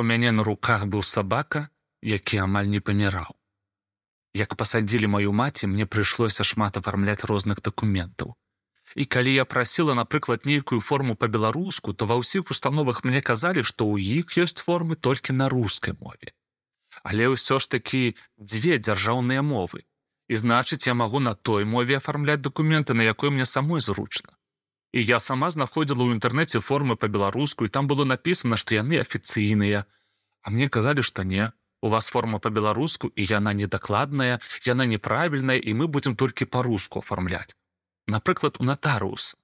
У мяне на руках быў сабака, які амаль не паміраў. Як пасадзілі маю маці, мне прыйшлося шмат афармляць розных дакументаў. І калі я прасіла, напрыклад, нейкую форму па-беларуску, то ва ўсіх установах мне казалі, што ў іх ёсць формы толькі на рускай мове. Але ўсё ж такі дзве дзяржаўныя мовы. І значыць, я магу на той мове афармляць дакументы, на якой мне самой зручна. І я сама знаходзіла ў інтэрнэце формы па-беларуску, і там было напісана, што яны афіцыйныя. А мне казалі, што не, у вас форма па-беларуску і яна недакладная, яна неправільная і мы будзем толькі па-руску афармляць напрыклад у натарыус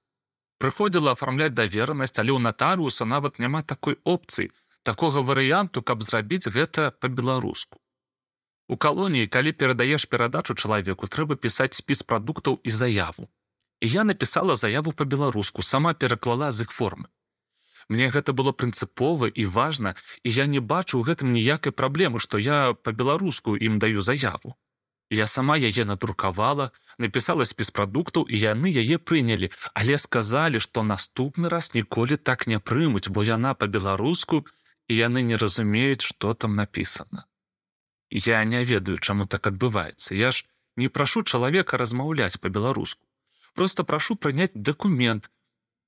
прыходзіла афармляць даверанасць але ў натарыуса нават няма такой опцыі такога варыянту каб зрабіць гэта по-беларуску у калоніі калі перадаеш перадачу чалавеку трэба пісаць спіс прадуктаў і заяву я напісала заяву по-беларуску сама пераклала з іх формы мне гэта было прынцыпова і важна і я не бачу ў гэтым ніякай праблемы што я по-беларуску ім даю заяву Я сама яе надрукавала, напісала спіс прадуктаў і яны яе прынялі, але сказалі, што наступны раз ніколі так не прымуць, бо яна па-беларуску і яны не разумеюць, што там напісана. Я не ведаю, чаму так адбываецца. Я ж не прашу чалавека размаўляць па-беларуску. Просто прашу прыняць дакумент.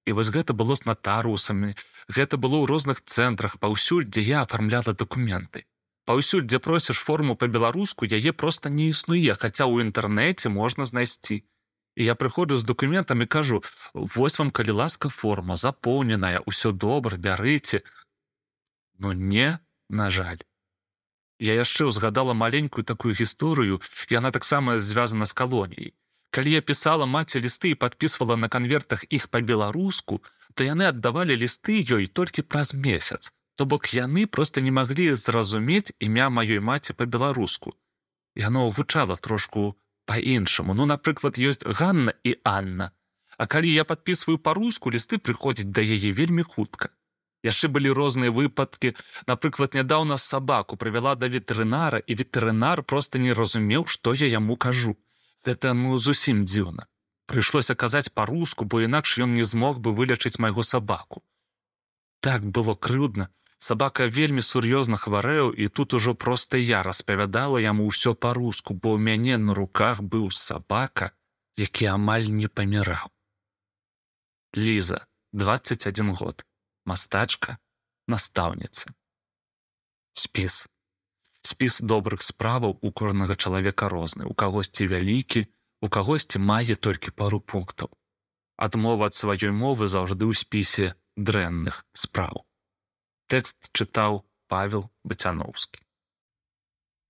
І вось гэта было з натарусамі. Гэта было ў розных цэнтрах паўсюль, дзе я афармляла дакументы паўсюль дзе просіш форму по-беларуску яе просто не існуе хаця ў інтэрнэце можна знайсці і я прыходжу з документамі кажу вось вам калі ласка форма запоўненая ўсё добра бярыце но не на жаль я яшчэ ўзгадала маленькую такую гісторыю яна таксама звязана з калоніяй калі я пісала маці лісты і подписывала на канвертах іх по-беларуску то яны аддавалі лісты ёй толькі праз месяц То бок яны просто не маглі зразумець імя маёй маці па-беларуску. Яно гучала трошку па-іншаму. Ну, напрыклад, ёсць Ганна і Анна. А калі я подписываю па-руску, лісты прыходзяць да яе вельмі хутка. Яшчэ былі розныя выпадкі. Напрыклад, нядаўна сабаку прывяла да ветэрынара і ветэрынар просто не разумеў, што я яму кажу. Гэта ну зусім дзіўна. Прыйшлося казаць па-руску, бо інакш ён не змог бы вылечыць майго сабаку. Так было крыўдна, Сабака вельмі сур'ёзна хварэў і тут ужо проста я распавядала яму ўсё па-руску, бо ў мяне на руках быў сабака, які амаль не паміраў. Ліза 21 год, мастачка, настаўніца. Спіс. Спіс добрых справаў у кожнага чалавека розны, у кагосьці вялікі, у кагосьці мае толькі пару пунктаў. Адмова ад сваёй мовы заўжды ў спісе дрэнных спраў. Тэкст чытаў Павел Бацяноўскі.